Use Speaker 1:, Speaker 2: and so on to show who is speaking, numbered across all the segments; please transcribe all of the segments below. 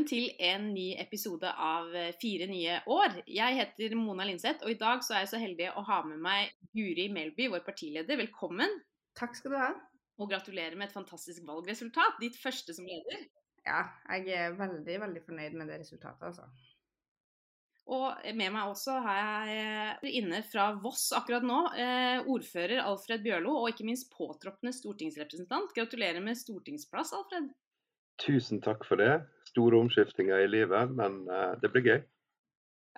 Speaker 1: velkommen til en ny episode av eh, Fire nye år. Jeg heter Mona Linseth, og i dag så er jeg så heldig å ha med meg Guri Melby, vår partileder. Velkommen.
Speaker 2: Takk skal du ha.
Speaker 1: Og gratulerer med et fantastisk valgresultat. Ditt første som leder.
Speaker 2: Ja, jeg er veldig, veldig fornøyd med det resultatet, altså.
Speaker 1: Og med meg også har jeg inne fra Voss akkurat nå, eh, ordfører Alfred Bjørlo, og ikke minst påtroppende stortingsrepresentant. Gratulerer med stortingsplass, Alfred.
Speaker 3: Tusen takk for det. Store omskiftinger i livet, men uh, det blir gøy.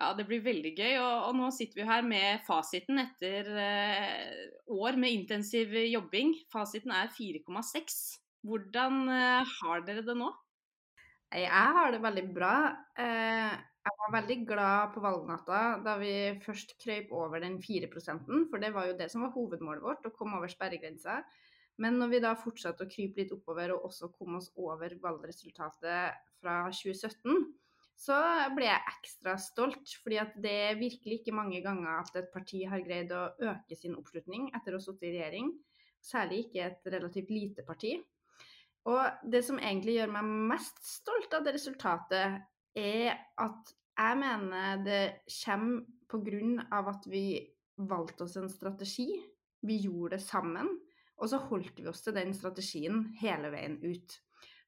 Speaker 1: Ja, det blir veldig gøy. Og, og nå sitter vi her med fasiten etter uh, år med intensiv jobbing. Fasiten er 4,6. Hvordan uh, har dere det nå?
Speaker 2: Jeg har det veldig bra. jeg var veldig glad på valgnatta da vi først krøyp over den 4% for det var jo det som var hovedmålet vårt, å komme over sperregrensa. Men når vi da fortsatte å krype litt oppover og også kom oss over valgresultatet fra 2017, så ble jeg ekstra stolt. fordi at det er virkelig ikke mange ganger at et parti har greid å øke sin oppslutning etter å ha sittet i regjering. Særlig ikke et relativt lite parti. Og det som egentlig gjør meg mest stolt av det resultatet, er at jeg mener det kommer pga. at vi valgte oss en strategi. Vi gjorde det sammen. Og så holdt vi oss til den strategien hele veien ut.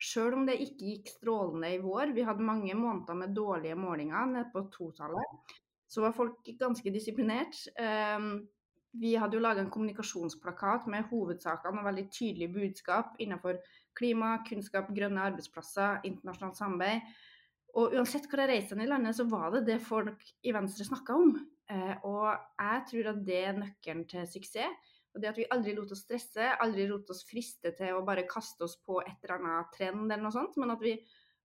Speaker 2: Sjøl om det ikke gikk strålende i vår, vi hadde mange måneder med dårlige målinger nede på totallet, så var folk ganske disiplinert. Ehm, vi hadde jo laga en kommunikasjonsplakat med hovedsakene og veldig tydelige budskap innenfor klima, kunnskap, grønne arbeidsplasser, internasjonalt samarbeid. Og uansett hvor jeg reiste i landet, så var det det folk i Venstre snakka om. Eh, og jeg tror at det er nøkkelen til suksess. Og det at vi aldri lot oss stresse, aldri lot oss friste til å bare kaste oss på et eller annet trend eller noe sånt, men at vi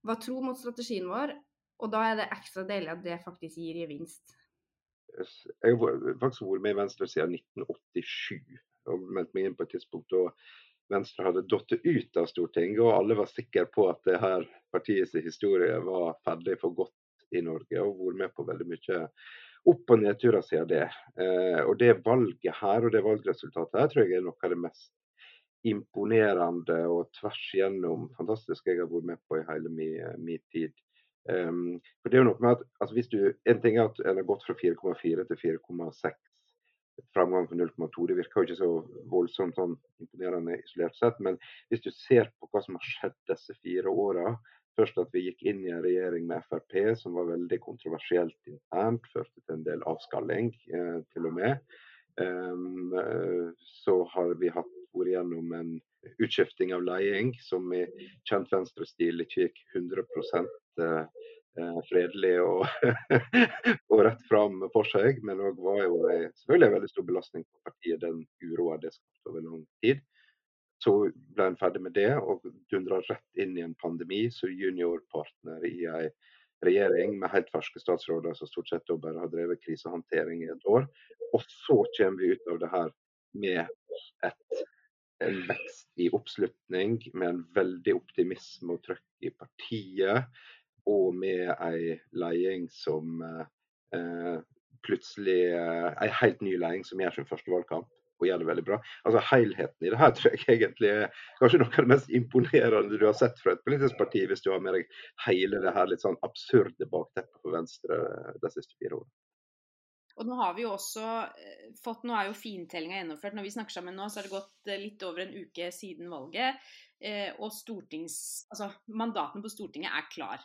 Speaker 2: var tro mot strategien vår. Og da er det ekstra deilig at det faktisk gir gevinst.
Speaker 3: Jeg har faktisk vært med i Venstre siden 1987 og meldt meg inn på et tidspunkt da Venstre hadde datt ut av Stortinget, og alle var sikre på at det her partiets historie var ferdig for godt i Norge, og vært med på veldig mye opp- og nedturer siden det. Eh, og det valget her og det valgresultatet her tror jeg er noe av det mest imponerende og tvers igjennom fantastisk jeg har vært med på i hele min tid. Um, for det er jo noe med at altså hvis du, En ting er at en har gått fra 4,4 til 4,6, framgang på 0,2. Det virker jo ikke så voldsomt sånn imponerende isolert sett, men hvis du ser på hva som har skjedd disse fire åra, Først at vi gikk inn i en regjering med Frp som var veldig kontroversielt internt, førte til en del avskalling eh, til og med. Um, så har vi hatt vært gjennom en utskifting av leding som i kjent venstrestil ikke gikk 100 uh, eh, fredelig og, og, rett fram for seg, men òg var jo selvfølgelig en veldig stor belastning på partiet, den uroa det skapte over lang tid. Så ble en ferdig med det og dundra rett inn i en pandemi som juniorpartner i ei regjering med helt ferske statsråder som stort sett bare har drevet krisehåndtering i et år. Og så kommer vi ut av det her med et, en vekst i oppslutning, med en veldig optimisme og trøkk i partiet, og med ei leding som eh, plutselig eh, Ei helt ny leding som gjør sin første valgkamp og gjør det veldig bra. Altså Helheten i det her tror jeg egentlig er kanskje noe av det mest imponerende du har sett fra et politisk parti, hvis du har med deg hele det her litt sånn absurde bakteppet for Venstre de siste fire årene.
Speaker 1: Og nå har vi jo også eh, fått, nå er jo fintellinga gjennomført. Når vi snakker sammen nå, så har det gått eh, litt over en uke siden valget. Eh, og stortings, altså mandatene på Stortinget er klar.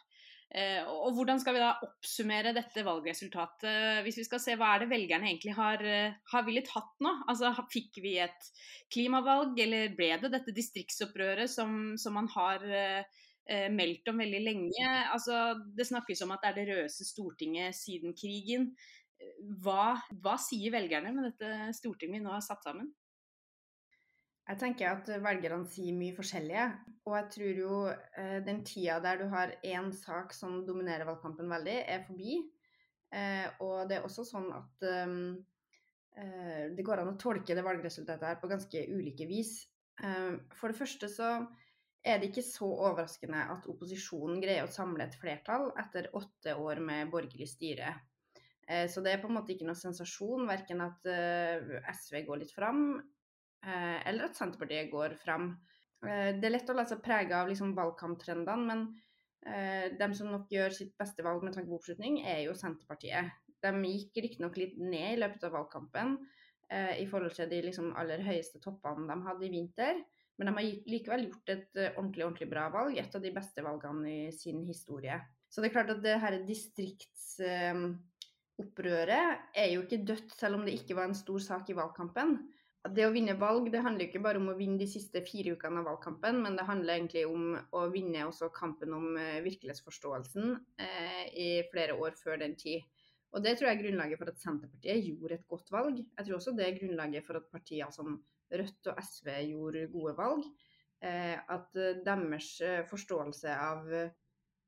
Speaker 1: Eh, og Hvordan skal vi da oppsummere dette valgresultatet, hvis vi skal se hva er det velgerne egentlig har, eh, har villet hatt nå? Altså, Fikk vi et klimavalg, eller ble det dette distriktsopprøret som, som man har eh, meldt om veldig lenge? Altså, Det snakkes om at det er det rødeste Stortinget siden krigen. Hva, hva sier velgerne med dette Stortinget vi nå har satt sammen?
Speaker 2: Jeg tenker at velgerne sier mye forskjellige. Og jeg tror jo eh, den tida der du har én sak som dominerer valgkampen veldig, er forbi. Eh, og det er også sånn at eh, det går an å tolke det valgresultatet her på ganske ulike vis. For det første så er det ikke så overraskende at opposisjonen greier å samle et flertall etter åtte år med borgerlig styre. Så det er på en måte ikke noe sensasjon, verken at SV går litt fram, eller at Senterpartiet går fram. Eh, det er lett å la seg prege av liksom valgkamptrendene, men Eh, de som nok gjør sitt beste valg med tanke på oppslutning, er jo Senterpartiet. De gikk riktignok litt ned i løpet av valgkampen eh, i forhold til de liksom, aller høyeste toppene de hadde i vinter. Men de har likevel gjort et ordentlig ordentlig bra valg, et av de beste valgene i sin historie. Så det er klart at det her distriktsopprøret uh, er jo ikke dødt, selv om det ikke var en stor sak i valgkampen det å vinne valg det handler ikke bare om å vinne de siste fire ukene av valgkampen, men det handler egentlig om å vinne også kampen om uh, virkelighetsforståelsen eh, i flere år før den tid. Og Det tror jeg er grunnlaget for at Senterpartiet gjorde et godt valg. Jeg tror også det er grunnlaget for at partier som Rødt og SV gjorde gode valg. Eh, at deres forståelse av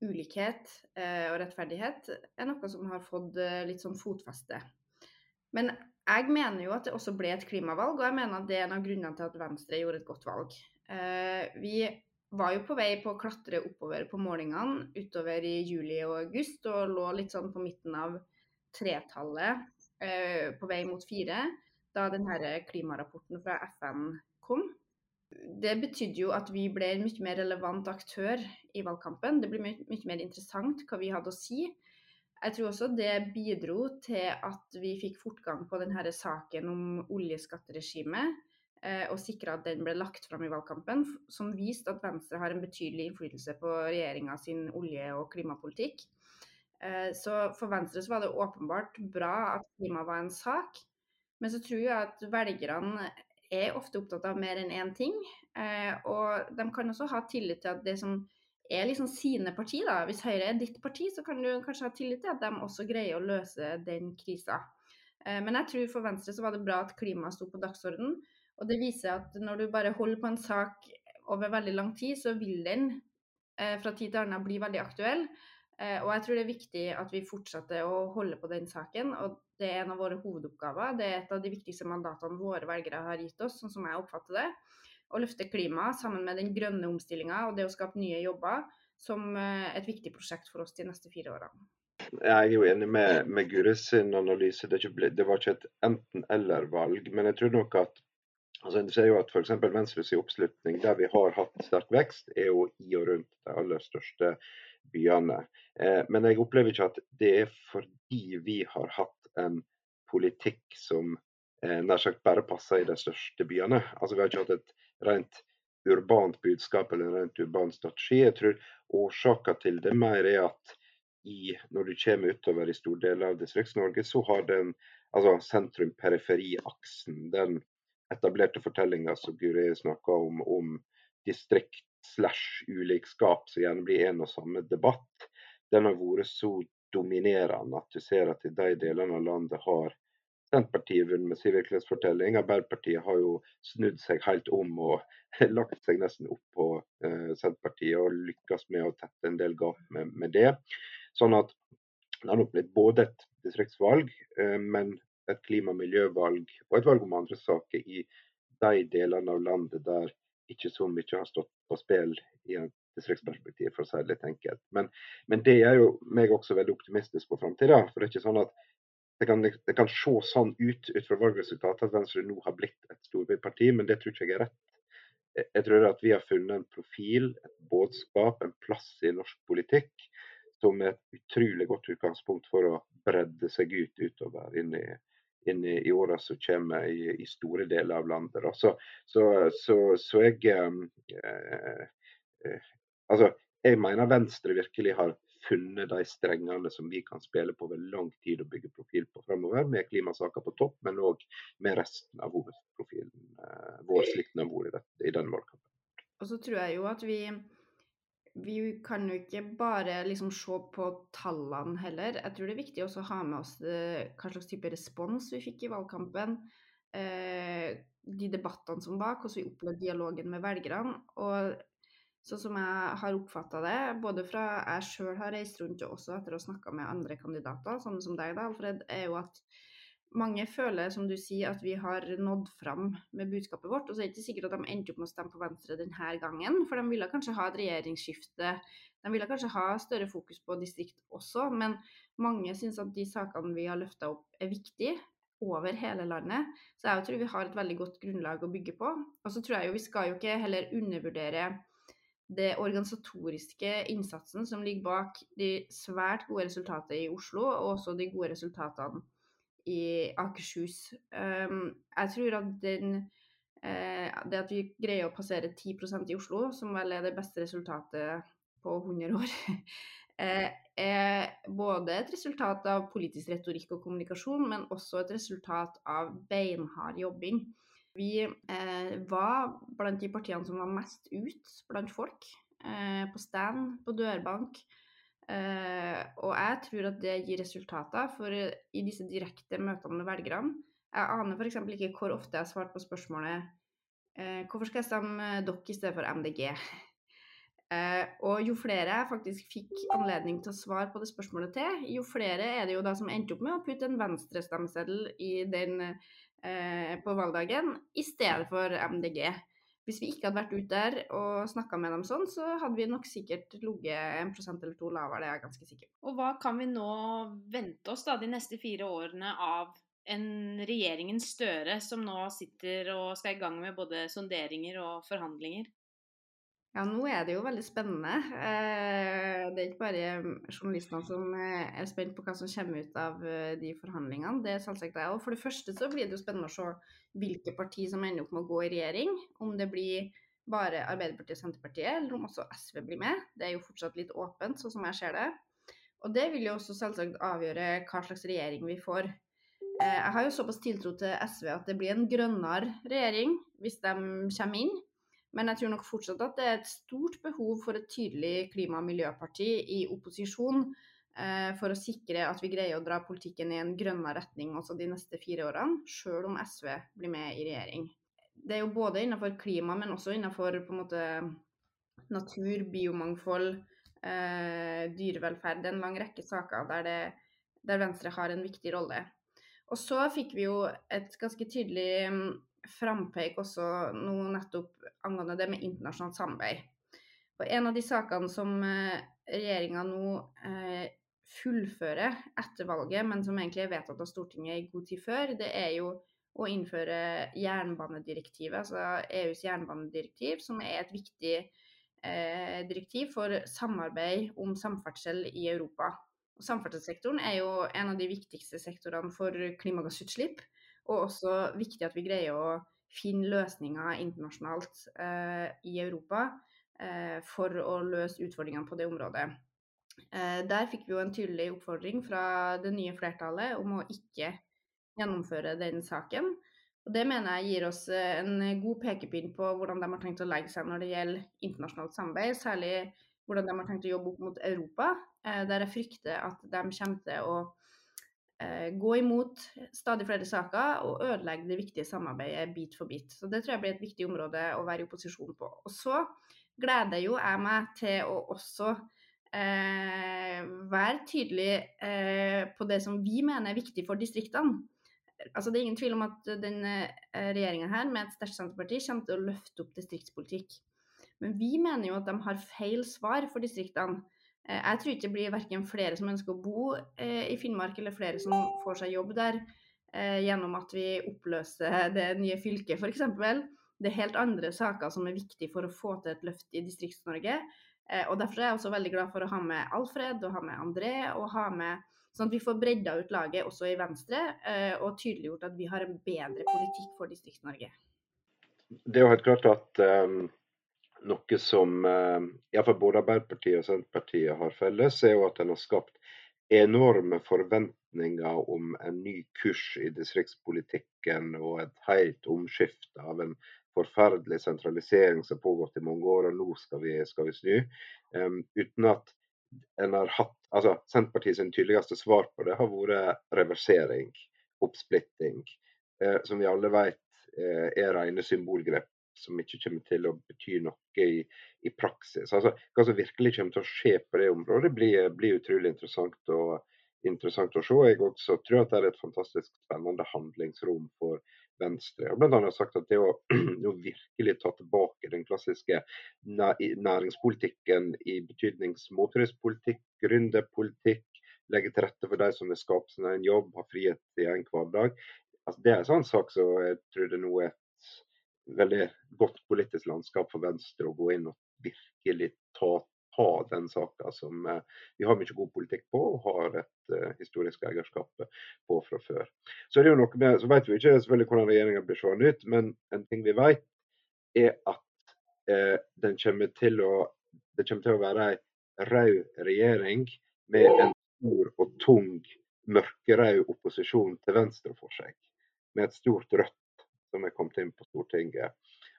Speaker 2: ulikhet og rettferdighet er noe som har fått litt sånn fotfeste. Men jeg mener jo at det også ble et klimavalg, og jeg mener at det er en av grunnene til at Venstre gjorde et godt valg. Eh, vi var jo på vei på å klatre oppover på målingene utover i juli og august, og lå litt sånn på midten av tretallet eh, på vei mot fire da denne klimarapporten fra FN kom. Det betydde jo at vi ble en mye mer relevant aktør i valgkampen. Det ble mye, mye mer interessant hva vi hadde å si. Jeg tror også det bidro til at vi fikk fortgang på denne saken om oljeskatteregimet, eh, og sikra at den ble lagt fram i valgkampen, som viste at Venstre har en betydelig innflytelse på regjeringa sin olje- og klimapolitikk. Eh, så for Venstre så var det åpenbart bra at klima var en sak. Men så tror jeg at velgerne er ofte opptatt av mer enn én ting. Eh, og de kan også ha tillit til at det som er liksom sine parti. da. Hvis Høyre er ditt parti, så kan du kanskje ha tillit til at de også greier å løse den krisa. Eh, men jeg tror for Venstre så var det bra at klima sto på dagsordenen. Og det viser at når du bare holder på en sak over veldig lang tid, så vil den eh, fra tid til annen bli veldig aktuell. Eh, og jeg tror det er viktig at vi fortsetter å holde på den saken. Og det er en av våre hovedoppgaver. Det er et av de viktigste mandatene våre velgere har gitt oss, sånn som jeg oppfatter det å løfte klima sammen med den grønne omstillinga og det å skape nye jobber som eh, et viktig prosjekt for oss de neste fire årene.
Speaker 3: Jeg er jo enig med, med Guris sin analyse. Det, ble, det var ikke et enten-eller-valg. Men jeg tror nok at altså En ser jo at f.eks. Venstres oppslutning, der vi har hatt sterk vekst, er jo i og rundt de aller største byene. Eh, men jeg opplever ikke at det er fordi vi har hatt en politikk som eh, nær sagt bare passer i de største byene. Altså Vi har ikke hatt et rent urbant budskap eller en rent urban strategi. Jeg tror årsaken til det mer er at i, når du kommer utover i store deler av Distrikts-Norge, så har den altså sentrum-periferi-aksen, den etablerte fortellinga som Guri snakka om, om distrikt slash ulikskap, som gjerne blir en og samme debatt, den har vært så dominerende at du ser at i de delene av landet har Senterpartiet vunnet med sin virkelighetsfortelling. Arbeiderpartiet har jo snudd seg helt om og lagt seg nesten opp på uh, Senterpartiet og lykkes med å tette en del gap med, med det. Sånn at det har nok blitt både et distriktsvalg, uh, men et klima- og miljøvalg og et valg om andre saker i de delene av landet der ikke så mye har stått på spill i et distriktsperspektiv, for å si det litt enkelt. Men, men det er jo meg også veldig optimistisk på framtida. For det er ikke sånn at det kan, det kan, se sånn ut ut fra valgresultatet at Venstre nå har blitt et storbyparti, men det tror ikke jeg er rett. Jeg tror at vi har funnet en profil, et budskap, en plass i norsk politikk som er et utrolig godt utgangspunkt for å bredde seg ut utover inn i, inn i, i åra som kommer i, i, store deler av landet. Så, så, så, så, jeg eh, eh, Altså, jeg mener Venstre virkelig har funnet de strengene som vi kan spille på over lang tid og bygge profil på fremover, med klimasaker på topp, men òg med resten av hovedprofilen eh, vår, slik den har vært i, denne den valgkampen.
Speaker 2: Og så tror jeg jo at vi vi kan jo ikke bare liksom se på tallene heller. Jeg tror det er viktig også å ha med oss eh, hva slags type respons vi fikk i valgkampen. Eh, de debattene som var, hvordan vi opplevde dialogen med velgerne. Og Sånn som jeg har oppfatta det, både fra jeg sjøl har reist rundt og også etter å ha snakka med andre kandidater, sånne som deg, da, Alfred, er jo at mange føler, som du sier, at vi har nådd fram med budskapet vårt. Og så er det ikke sikkert at de endte opp med å stemme på Venstre denne gangen, for de ville kanskje ha et regjeringsskifte. De ville kanskje ha større fokus på distrikt også, men mange syns at de sakene vi har løfta opp, er viktige over hele landet. Så jeg tror vi har et veldig godt grunnlag å bygge på. Og så tror jeg jo vi skal jo ikke heller undervurdere det organisatoriske innsatsen som ligger bak de svært gode resultatene i Oslo, og også de gode resultatene i Akershus. Um, jeg tror at den, uh, det at vi greier å passere 10% i Oslo, som vel er det beste resultatet på 100 år, uh, er både et resultat av politisk retorikk og kommunikasjon, men også et resultat av beinhard jobbing. Vi eh, var blant de partiene som var mest ut blant folk. Eh, på stand, på dørbank. Eh, og jeg tror at det gir resultater, for i disse direkte møtene med velgerne Jeg aner f.eks. ikke hvor ofte jeg har svart på spørsmålet eh, hvorfor skal jeg stemme dere i stedet for MDG? Eh, og jo flere jeg faktisk fikk anledning til å svare på det spørsmålet til, jo flere er det jo da som endte opp med å putte en venstrestemmeseddel i den eh, på valgdagen i stedet for MDG. Hvis vi ikke hadde vært ute der og snakka med dem sånn, så hadde vi nok sikkert ligget en prosent eller to lavere, det er jeg ganske sikker
Speaker 1: på. Og hva kan vi nå vente oss da de neste fire årene av en regjeringen Støre som nå sitter og skal i gang med både sonderinger og forhandlinger?
Speaker 2: Ja, nå er det jo veldig spennende. Eh, det er ikke bare journalistene som eh, er spent på hva som kommer ut av eh, de forhandlingene. Det er selvsagt jeg òg. For det første så blir det jo spennende å se hvilke parti som ender opp med å gå i regjering. Om det blir bare Arbeiderpartiet og Senterpartiet, eller om også SV blir med. Det er jo fortsatt litt åpent, sånn som jeg ser det. Og det vil jo også selvsagt avgjøre hva slags regjering vi får. Jeg har jo såpass tiltro til SV at det blir en grønnere regjering hvis de kommer inn. Men jeg tror nok fortsatt at det er et stort behov for et tydelig klima- og miljøparti i opposisjon eh, for å sikre at vi greier å dra politikken i en grønnere retning også de neste fire årene, sjøl om SV blir med i regjering. Det er jo både innenfor klima, men også innenfor måte natur, biomangfold, eh, dyrevelferd. Det er en lang rekke saker der, det, der Venstre har en viktig rolle. Og så fikk vi jo et ganske tydelig frampeik også nå nettopp angående det med internasjonalt samarbeid. Og en av de sakene som eh, regjeringa nå eh, fullfører etter valget, men som egentlig er vedtatt av Stortinget i god tid før, det er jo å innføre jernbanedirektivet, altså EUs jernbanedirektiv, som er et viktig eh, direktiv for samarbeid om samferdsel i Europa. Og samferdselssektoren er jo en av de viktigste sektorene for klimagassutslipp. Og også viktig at vi greier å finne løsninger internasjonalt eh, i Europa eh, for å løse utfordringene på det området. Eh, der fikk vi jo en tydelig oppfordring fra det nye flertallet om å ikke gjennomføre den saken. Og Det mener jeg gir oss eh, en god pekepinn på hvordan de har tenkt å legge seg når det gjelder internasjonalt samarbeid, særlig hvordan de har tenkt å jobbe opp mot Europa, eh, der jeg frykter at de kommer til å gå imot stadig flere saker og ødelegge det viktige samarbeidet bit for bit. Så Det tror jeg blir et viktig område å være i opposisjon på. Og så gleder jo jeg meg til å også eh, være tydelig eh, på det som vi mener er viktig for distriktene. Altså Det er ingen tvil om at denne eh, regjeringa her med et sterkt Senterparti kommer til å løfte opp distriktspolitikk. Men vi mener jo at de har feil svar for distriktene. Eh, jeg tror ikke det blir verken flere som ønsker å bo eh, i Finnmark, eller flere som får seg jobb der eh, gjennom at vi oppløser det nye fylket, f.eks. Det er helt andre saker som er viktige for å få til et løft i Distrikts-Norge. Og Derfor er jeg også veldig glad for å ha med Alfred og ha med André, og ha med, sånn at vi får bredda ut laget også i Venstre, og tydeliggjort at vi har en bedre politikk for Distrikts-Norge.
Speaker 3: Det er jo helt klart at um noe som eh, iallfall både Arbeiderpartiet og Senterpartiet har felles, er jo at en har skapt enorme forventninger om en ny kurs i distriktspolitikken og et helt omskifte av en forferdelig sentralisering som har pågått i mange år, og nå skal vi, skal vi snu. Um, uten at en har hatt altså Senterpartiet sin tydeligste svar på det har vært reversering, oppsplitting, uh, som vi alle vet uh, er rene symbolgrep som ikke kommer til å bety noe i, i praksis. Altså, Hva som virkelig kommer til å skje på det området, blir, blir utrolig interessant å, interessant å se. Jeg også tror at det er et fantastisk spennende handlingsrom for Venstre. Og blant annet sagt at det å, å virkelig ta tilbake den klassiske næringspolitikken i betydning småturistpolitikk, gründerpolitikk, legge til rette for de som vil skape seg en jobb, ha frihet i en hverdag. Altså, det er en sånn sak som jeg tror det nå er veldig godt politisk landskap for Venstre å gå inn og virkelig ta, ta den saka som uh, vi har mye god politikk på og har et uh, historisk eierskap på fra før. Så det er jo noe med, så vet vi ikke selvfølgelig hvordan regjeringa blir seende ut, men en ting vi vet er at eh, den kommer til å, det kommer til å være ei rød regjering med en stor og tung mørkerød opposisjon til venstre for seg, med et stort rødt som er kommet inn på Stortinget.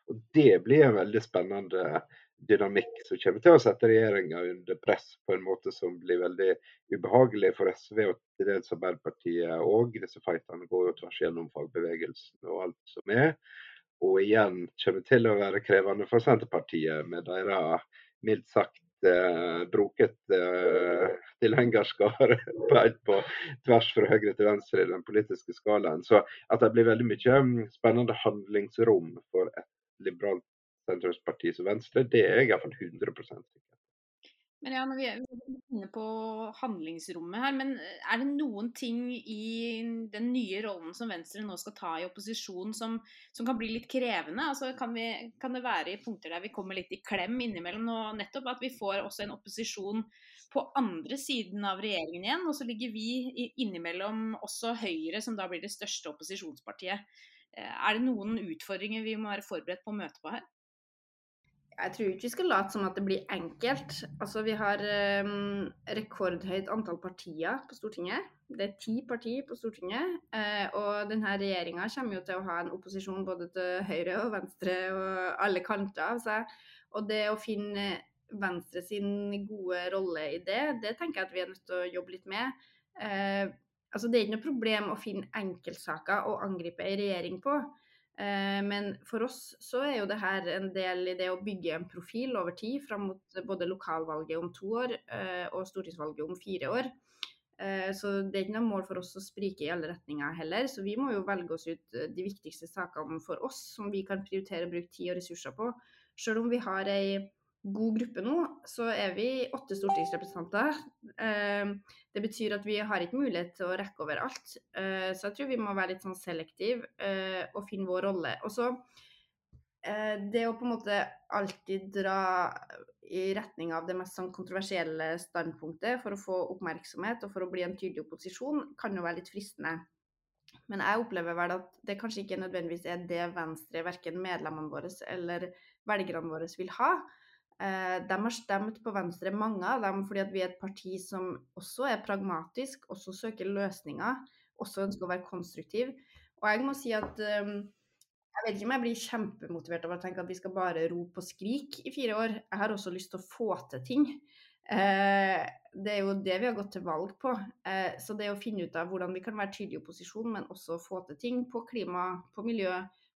Speaker 3: Og Det blir en veldig spennende dynamikk som kommer til å sette regjeringa under press på en måte som blir veldig ubehagelig for SV og til dels Arbeiderpartiet òg. Disse fightene går jo tvers gjennom fagbevegelsen og alt som er. Og igjen kommer til å være krevende for Senterpartiet med deres mildt sagt broket uh, tilhengerskare på tvers fra høyre til venstre i den politiske skalaen. Så at det blir veldig mye um, spennende handlingsrom for et liberalt sentrumsparti som Venstre, det er jeg iallfall 100 sikker
Speaker 1: men ja, når vi er inne på handlingsrommet her, men eh, er det noen ting i den nye rollen som Venstre nå skal ta i opposisjon som, som kan bli litt krevende? Altså, kan, vi, kan, det være i punkter der vi kommer litt i klem innimellom? Og nettopp at vi får også en opposisjon på andre siden av regjeringen igjen, og så ligger vi innimellom også Høyre, som da blir det største opposisjonspartiet. Eh, er det noen utfordringer vi må være forberedt på å møte på her?
Speaker 2: Jeg tror ikke vi skal late som at det blir enkelt. Altså, vi har um, rekordhøyt antall partier på Stortinget. Det er ti partier på Stortinget. Uh, og denne regjeringa kommer jo til å ha en opposisjon både til høyre og venstre og alle kanter av seg. Og det å finne Venstre sin gode rolle i det, det tenker jeg at vi er nødt til å jobbe litt med. Uh, altså, det er ikke noe problem å finne enkeltsaker å angripe ei regjering på. Eh, men for oss så er jo det her en del i det å bygge en profil over tid fram mot både lokalvalget om to år eh, og stortingsvalget om fire år. Eh, så det er ikke noe mål for oss å sprike i alle retninger heller. Så vi må jo velge oss ut de viktigste sakene for oss som vi kan prioritere å bruke tid og ressurser på. Selv om vi har ei god gruppe nå, så er vi åtte stortingsrepresentanter. Eh, det betyr at vi har ikke mulighet til å rekke over alt. Eh, så jeg tror vi må være litt sånn selektive eh, og finne vår rolle. Og så det å på en måte alltid dra i retning av det mest sånn kontroversielle standpunktet for å få oppmerksomhet og for å bli en tydelig opposisjon, kan jo være litt fristende. Men jeg opplever vel at det kanskje ikke nødvendigvis er det Venstre, verken medlemmene våre eller velgerne våre, vil ha. Eh, de har stemt på Venstre, mange av dem, fordi vi er et parti som også er pragmatisk, også søker løsninger, også ønsker å være konstruktiv. Og jeg må si at um, jeg vet ikke om jeg blir kjempemotivert av å tenke at vi skal bare rope og skrike i fire år. Jeg har også lyst til å få til ting. Eh, det er jo det vi har gått til valg på. Eh, så det å finne ut av hvordan vi kan være tydelige i opposisjon, men også få til ting på klima, på miljø,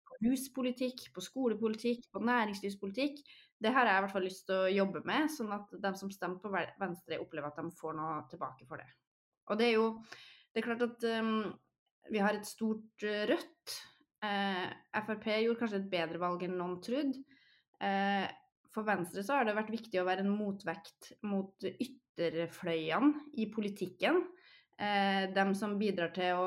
Speaker 2: på huspolitikk, på skolepolitikk, på næringslivspolitikk, det har jeg i hvert fall lyst til å jobbe med, sånn at de som stemmer på Venstre, opplever at de får noe tilbake for det. Og det er jo Det er klart at um, vi har et stort uh, Rødt. Uh, Frp gjorde kanskje et bedre valg enn noen trodde. Uh, for Venstre så har det vært viktig å være en motvekt mot ytterfløyene i politikken. dem som bidrar til å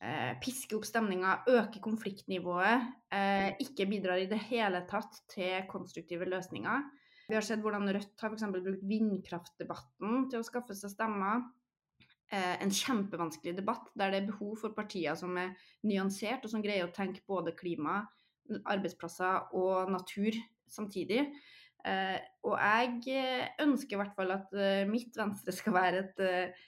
Speaker 2: eh, piske opp stemninga, øke konfliktnivået, eh, ikke bidrar i det hele tatt til konstruktive løsninger. Vi har sett hvordan Rødt har f.eks. brukt vindkraftdebatten til å skaffe seg stemmer. Eh, en kjempevanskelig debatt der det er behov for partier som er nyansert, og som greier å tenke både klima, arbeidsplasser og natur samtidig. Eh, og jeg ønsker i hvert fall at eh, mitt Venstre skal være et eh,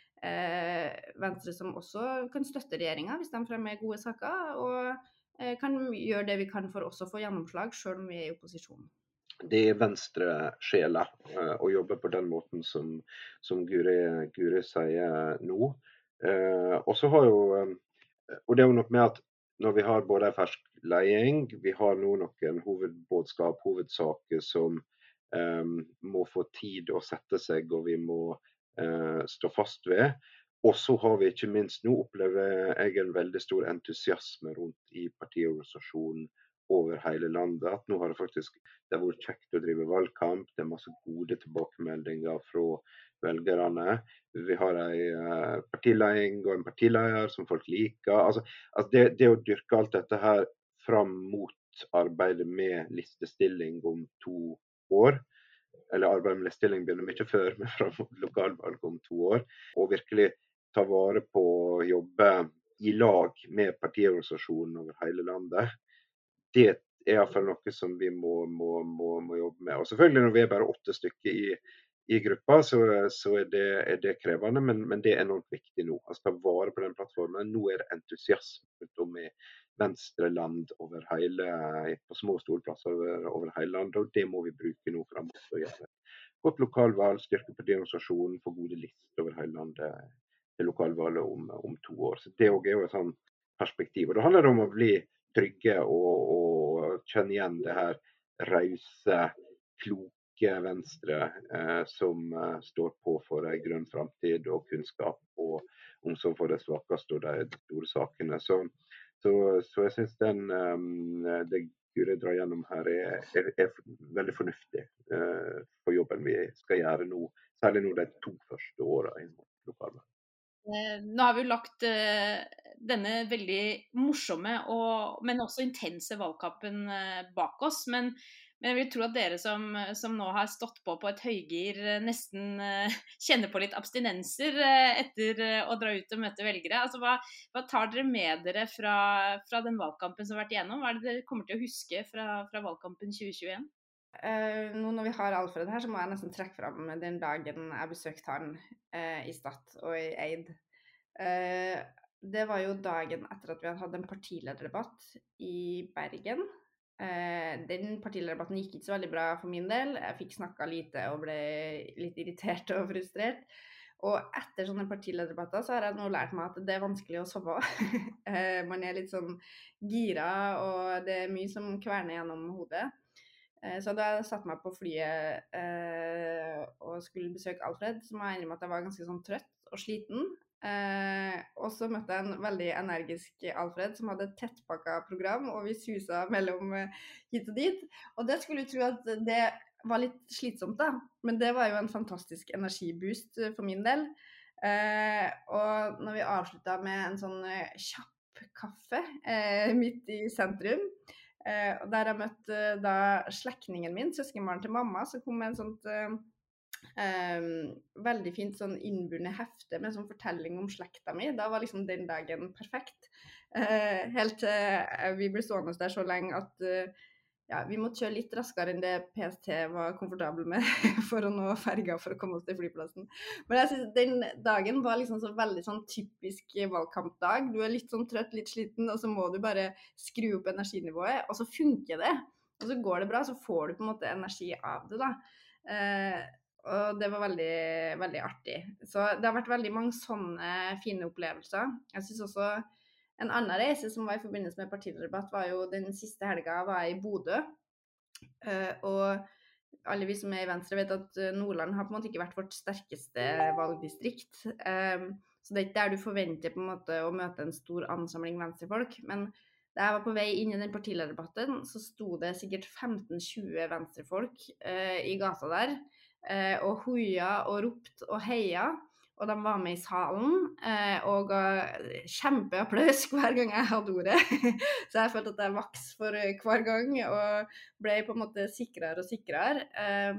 Speaker 2: Venstre som også kan støtte regjeringa hvis de fremmer gode saker, og eh, kan gjøre det vi kan for også å få gjennomslag, sjøl om vi er i opposisjon.
Speaker 3: Det er venstresjela eh, å jobbe på den måten som, som Guri, Guri, sier nå. Eh, og så har jo eh, og det er jo noe med at når vi har både en fersk leding, vi har nå noen hovedbudskap, hovedsaker som eh, må få tid å sette seg, og vi må eh, stå fast ved. Og så har vi ikke minst nå opplever jeg en veldig stor entusiasme rundt i partiorganisasjonen over hele landet. At nå har det faktisk det har vært kjekt å drive valgkamp. Det er masse gode tilbakemeldinger fra velgerne. Vi har en partiledelse og en partileder som folk liker. Altså, altså det, det, å dyrke alt dette her fram mot arbeidet med listestilling om to år, eller arbeidet med liststilling begynner mye før, men mot lokalvalg om to år. Og virkelig ta vare på å jobbe i lag med partiorganisasjonen over hele landet. Det er iallfall noe som vi må, må, må, må, jobbe med. Og selvfølgelig Når vi er bare åtte stykker i, i gruppa, så, så er, det, er, det, krevende, men, men, det er enormt viktig nå. Altså, ta vare på den plattformen. Nå er det entusiasme rundt om i venstreland over hele, på små og store plasser over, over, hele landet. og Det må vi bruke nå framover. Godt lokalvalg, styrke partiorganisasjonen, få gode lister over hele landet til lokalvalget om, om to år. Så Det er jo et sånn perspektiv. Og Det handler om å bli trygge og, og kjenne igjen det her rause, kloke Venstre eh, som eh, står på for en grønn framtid og kunnskap og omsorg for de svakeste og de store sakene. Så, så, så jeg syns den um, det Guri drar gjennom her, er, er, er veldig fornuftig uh, for jobben vi skal gjøre nå. Særlig nå de to første åra i lokalvalget.
Speaker 1: Eh, nå har vi jo lagt uh, denne veldig morsomme, og, men også intense valgkampen bak oss. Men, men, jeg vil tro at dere som, som, nå har stått på på et høygir, nesten uh, kjenner på litt abstinenser etter å dra ut og møte velgere. Altså, hva, hva tar dere med dere fra, fra, den valgkampen som har vært igjennom? Hva er det dere kommer til å huske fra, fra valgkampen 2021?
Speaker 2: Uh, nå når vi har Alfred her, så må jeg nesten trekke fram den dagen jeg besøkte han uh, i Stad og i Eid. Uh, det var jo dagen etter at vi hadde hatt en partilederdebatt i Bergen. Den partilederdebatten gikk ikke så veldig bra for min del. Jeg fikk snakka lite og ble litt irritert og frustrert. Og etter sånne partilederdebatter så har jeg nå lært meg at det er vanskelig å sove. Man er litt sånn gira, og det er mye som kverner gjennom hodet. Eh, så da jeg satte meg på flyet eh, og skulle besøke Alfred, så må jeg innrømme at jeg var ganske sånn trøtt og sliten. Eh, og så møtte jeg en veldig energisk Alfred som hadde et tettpakka program, og vi susa mellom eh, hit og dit. Og det skulle du tro at det var litt slitsomt, da. Men det var jo en fantastisk energiboost eh, for min del. Eh, og når vi avslutta med en sånn kjapp kaffe midt i sentrum Eh, der jeg møtte eh, da slektningen min, søskenbarn til mamma, som kom med en sånt eh, veldig fint sånn innbundet hefte med sånn fortelling om slekta mi. Da var liksom den dagen perfekt. Uh, helt til vi ble stående der så lenge at ja, vi måtte kjøre litt raskere enn det PST var komfortabel med for å nå ferga for å komme oss til flyplassen. Men jeg synes den dagen var liksom så veldig sånn typisk valgkampdag. Du er litt sånn trøtt, litt sliten, og så må du bare skru opp energinivået, og så funker det. Og så går det bra, så får du på en måte energi av det, da. Eh, og det var veldig, veldig artig. Så det har vært veldig mange sånne fine opplevelser. Jeg syns også en annen reise som var i forbindelse med partidebatt, var jo den siste helga var jeg i Bodø. Uh, og alle vi som er i Venstre, vet at eh, Nordland har på en måte ikke vært vårt sterkeste valgdistrikt. Um, så det er ikke der du forventer på en måte å møte en stor ansamling venstrefolk. Men da jeg var på vei inn i den partilederdebatten, så sto det sikkert 15-20 venstrefolk i gata der. Uh, og hoia og ropt og heia. Og de var med i salen eh, og ga kjempeapplaus hver gang jeg hadde ordet. Så jeg følte at jeg vokste for eh, hver gang og ble på en måte sikrere og sikrere. Eh,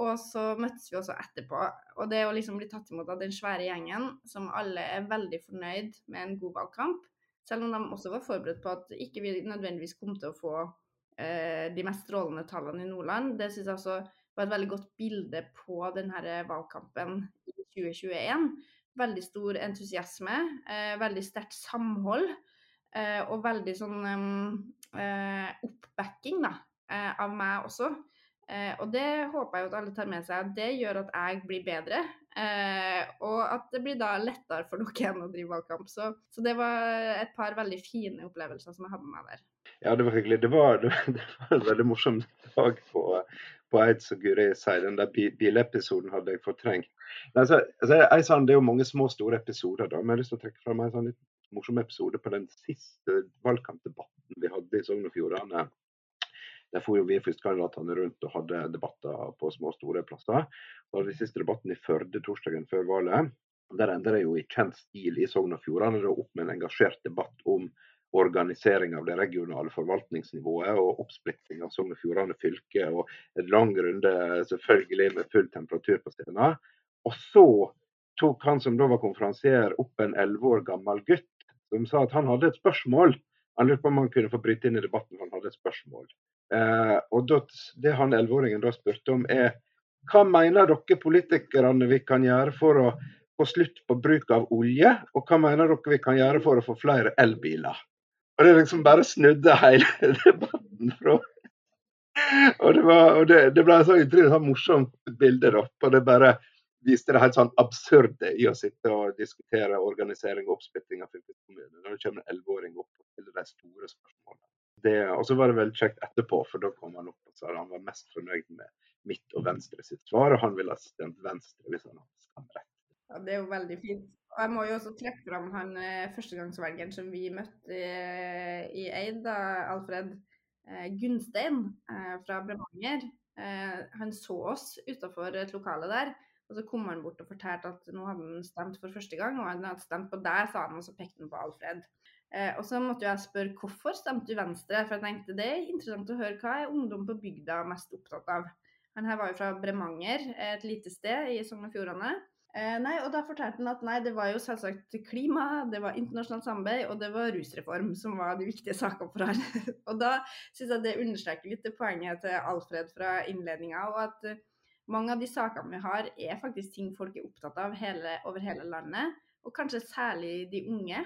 Speaker 2: og så møttes vi også etterpå. Og det å liksom bli tatt imot av den svære gjengen, som alle er veldig fornøyd med en god valgkamp, selv om de også var forberedt på at ikke vi nødvendigvis kom til å få eh, de mest strålende tallene i Nordland, det syns jeg også var et veldig godt bilde på denne valgkampen i 2021. Veldig stor entusiasme, eh, veldig sterkt samhold eh, og veldig sånn eh, oppbacking da, eh, av meg også. Eh, og det håper jeg at alle tar med seg. Det gjør at jeg blir bedre. Eh, og at det blir da lettere for dere å drive valgkamp. Så, så, det var et par veldig fine opplevelser som jeg hadde med meg der.
Speaker 3: Ja, det var hyggelig. Det var, det var en veldig morsom dag på, på Eids og Guri sier. Den der bilepisoden hadde jeg fortrengt. Altså, altså, jeg sa Det er jo mange små store episoder, da, men jeg har lyst til å trekke fram en sånn litt morsom episode på den siste valgkampdebatten vi hadde i Sogn og Fjordane. Der for jo vi førstekandidatene rundt og hadde debatter på små store plasser. Og den siste debatten i Førde torsdagen før valget. Der ender det jo i kjent stil i Sogn og Fjordane opp med en engasjert debatt om organisering av det regionale forvaltningsnivået og oppsplitting av Sogn og Fjordane fylke. Og en lang runde selvfølgelig med full temperatur på scenen. Og så tok han som da var konferansier opp en elleve år gammel gutt som sa at han hadde et spørsmål. Han lurte på om han kunne få bryte inn i debatten, for han hadde et spørsmål. Eh, og det, Det han elleveåringen da spurte om, er hva mener dere politikerne vi kan gjøre for å få slutt på bruk av olje, og hva mener dere vi kan gjøre for å få flere elbiler? Og det liksom bare snudde hele debatten fra Og det, var, og det, det ble så utrolig sånn morsomt bilde, da. Og det bare viste det helt sånn absurde i å sitte og diskutere organisering og oppsplitting av fylkeskommunen. Når det kommer en elleveåring opp stiller de store spørsmålene. og så var det veldig kjekt etterpå, for da kom han opp og sa han var mest fornøyd med mitt og Venstre sitt svar, og han ville ha stemt Venstre hvis han hadde stemmerett.
Speaker 2: Ja, det er jo veldig fint. Og jeg må jo også trekke fram han eh, førstegangsvelgeren som vi møtte i, i Eid, da, Alfred eh, Gunstein eh, fra Bremanger. Eh, han så oss utafor et lokale der, og så kom han bort og fortalte at nå hadde han stemt for første gang, og han hadde stemt på deg, sa han, og så pekte han på Alfred. Eh, og så måtte jeg spørre hvorfor stemte du Venstre, for jeg tenkte det er interessant å høre hva er ungdom på bygda mest opptatt av. Han her var jo fra Bremanger, et lite sted i Sogn og Fjordane. Eh, nei, og da fortalte han at nei, det var jo selvsagt klima, det var internasjonalt samarbeid og det var rusreform som var de viktige sakene for han. og da syns jeg det understreker litt det poenget til Alfred fra innledninga, og at uh, mange av de sakene vi har, er faktisk ting folk er opptatt av hele, over hele landet, og kanskje særlig de unge.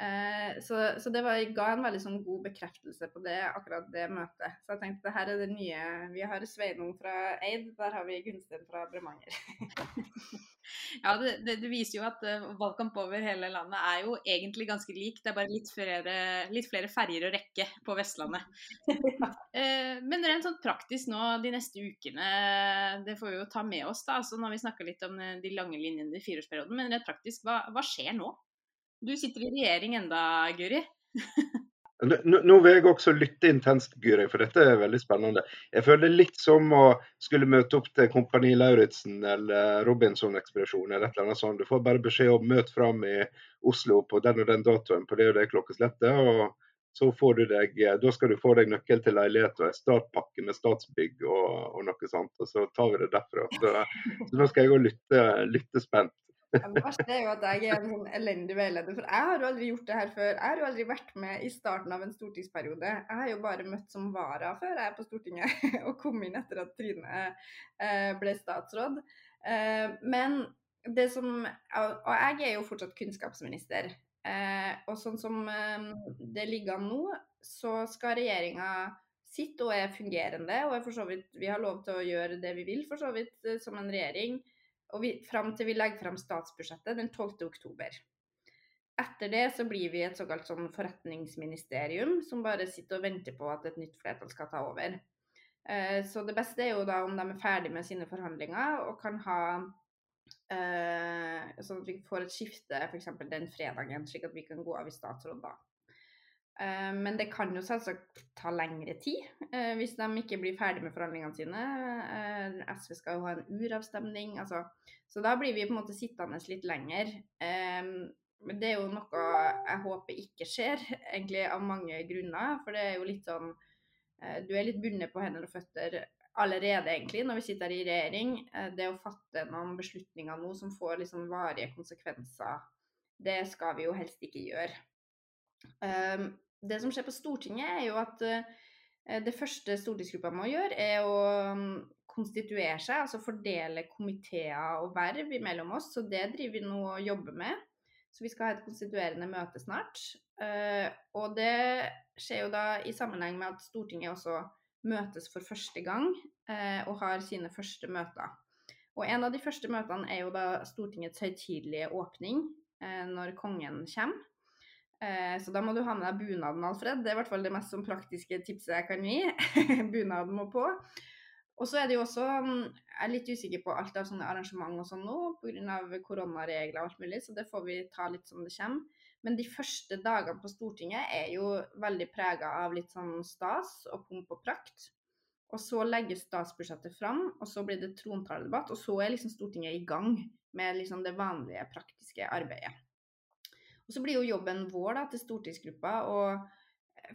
Speaker 2: Eh, så, så, det var, ga en veldig sånn god bekreftelse på det, akkurat det møtet. Så jeg tenkte det her er det nye Vi har Sveinung fra Eid, der har vi Gunstein fra Bremanger.
Speaker 1: ja, det, det, det, viser jo at uh, valgkamp over hele landet er jo egentlig ganske lik. Det er bare litt flere, litt flere ferger å rekke på Vestlandet. uh, men rent sånn praktisk nå de neste ukene, det får vi jo ta med oss da. Altså, nå har vi snakka litt om de lange linjene i fireårsperioden, men rent praktisk, hva, hva skjer nå? Du sitter i regjering enda, Guri.
Speaker 3: Nå, nå, vil jeg også lytte intenst, Guri, for dette er veldig spennende. Jeg føler det litt som å skulle møte opp til Kompani Lauritzen eller Robinson-ekspedisjonen eller et eller annet sånt. Du får bare beskjed om møt fram i Oslo på den og den datoen på det og det klokkeslettet. og så får du deg, Da skal du få deg nøkkel til leilighet og en startpakke med Statsbygg og, og noe sånt. og Så tar vi det derfra. Så, så nå skal jeg òg lytte, lytte spent.
Speaker 2: Det verste er jo at jeg er en sånn elendig veileder, for jeg har jo aldri gjort det her før. Jeg har jo aldri vært med i starten av en stortingsperiode. Jeg har jo bare møtt som vara før jeg er på Stortinget, og kom inn etter at Trine eh, ble statsråd. Eh, men det som Og jeg er jo fortsatt kunnskapsminister. Eh, og sånn som det ligger an nå, så skal regjeringa sitte og er fungerende, og er vidt, vi har lov til å gjøre det vi vil for så vidt som en regjering og vi, fram til vi legger frem statsbudsjettet den 12. oktober. Etter det så blir vi et såkalt sånn forretningsministerium som bare sitter og venter på at et nytt flertall skal ta over. Eh, så det beste er jo da om de er ferdig med sine forhandlinger og kan ha eh, Sånn at vi får et skifte f.eks. den fredagen, slik at vi kan gå av i statsråd da. Eh, men det kan jo selvsagt ta lengre tid eh, hvis de ikke blir ferdig med forhandlingene sine. Eh, SV skal jo ha en uravstemning. Altså, så da blir vi på en måte sittende litt lenger. Men det er jo noe jeg håper ikke skjer, egentlig av mange grunner. For det er jo litt sånn Du er litt bundet på hender og føtter allerede, egentlig, når vi sitter i regjering. Det å fatte noen beslutninger nå som får liksom varige konsekvenser, det skal vi jo helst ikke gjøre. Ehm, det som skjer på Stortinget, er jo at eh, det første stortingsgruppa må gjøre, er å mm, konstituere seg, altså fordele komiteer og verv mellom oss. Så det driver vi nå og jobber med. Så vi skal ha et konstituerende møte snart. Eh, og det skjer jo da i sammenheng med at Stortinget også møtes for første gang eh, og har sine første møter. Og en av de første møtene er jo da Stortingets høytidelige åpning, når kongen kommer. Eh, så da må du ha med deg bunaden, Alfred. Det er i hvert fall det mest sånn praktiske tipset jeg kan gi. bunaden må på. Og så er det jo også mm, Jeg er litt usikker på alt av sånne arrangement og sånn nå pga. koronaregler og alt mulig, så det får vi ta litt som det kommer. Men de første dagene på Stortinget er jo veldig prega av litt sånn stas og pomp og prakt. Og så legges statsbudsjettet fram, og så blir det trontaledebatt, og så er liksom Stortinget i gang med liksom det vanlige praktiske arbeidet. Så blir jo jobben vår da, til stortingsgruppa å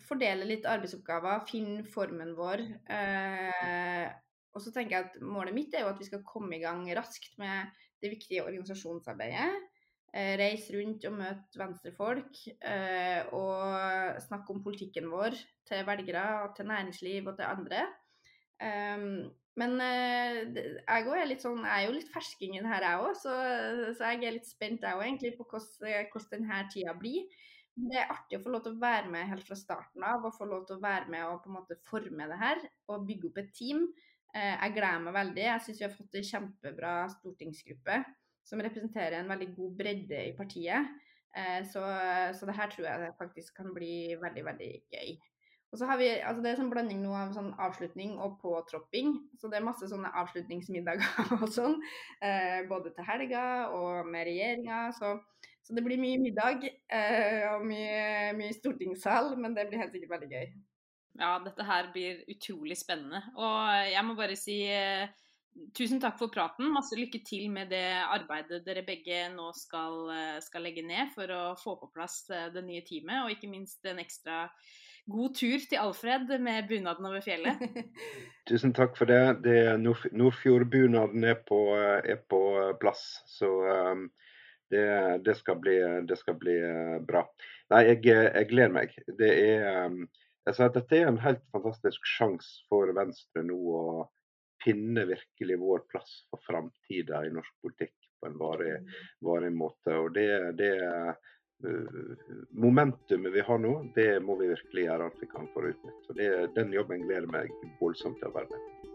Speaker 2: fordele litt arbeidsoppgaver, finne formen vår. Eh, og så tenker jeg at Målet mitt er jo at vi skal komme i gang raskt med det viktige organisasjonsarbeidet. Eh, reise rundt og møte venstrefolk. Eh, og snakke om politikken vår til velgere, til næringsliv og til andre. Um, men uh, jeg, er sånn, er jo litt ferskingen her, jeg òg, så, så, jeg er litt spent jeg òg egentlig på hvordan, hvordan denne tida blir. Det er artig å få lov til å være med helt fra starten av og få lov til å være med og på en måte forme det her og bygge opp et team. Uh, jeg gleder meg veldig. Jeg syns vi har fått en kjempebra stortingsgruppe som representerer en veldig god bredde i partiet. Så, så det her tror jeg faktisk kan bli veldig, veldig gøy. Og så har vi, altså Det er en blanding nå av sånn avslutning og påtropping. Så det er masse sånne avslutningsmiddager og sånn. Eh, både til helga og med regjeringa. Så, så, det blir mye middag eh, og mye, mye stortingssal, men det blir helt sikkert veldig gøy.
Speaker 1: Ja, dette her blir utrolig spennende. Og jeg må bare si eh, tusen takk for praten. Masse lykke til med det arbeidet dere begge nå skal, eh, skal legge ned for å få på plass eh, det nye teamet, og ikke minst en ekstra god tur til Alfred med bunaden over fjellet.
Speaker 3: Tusen takk for det. det Nordfjordbunaden er, på, er på plass. Så um, det, det, skal bli, det, skal bli, uh, bra. Nei, jeg, jeg gleder meg. Det er, altså, dette er en helt fantastisk sjanse for Venstre nå å finne virkelig vår plass for framtida i norsk politikk på en varig, varig måte. Og det, det Eh, momentumet vi har nå, det må vi virkelig gjøre alt vi kan for utnytte. Den jobben gleder meg voldsomt til å være med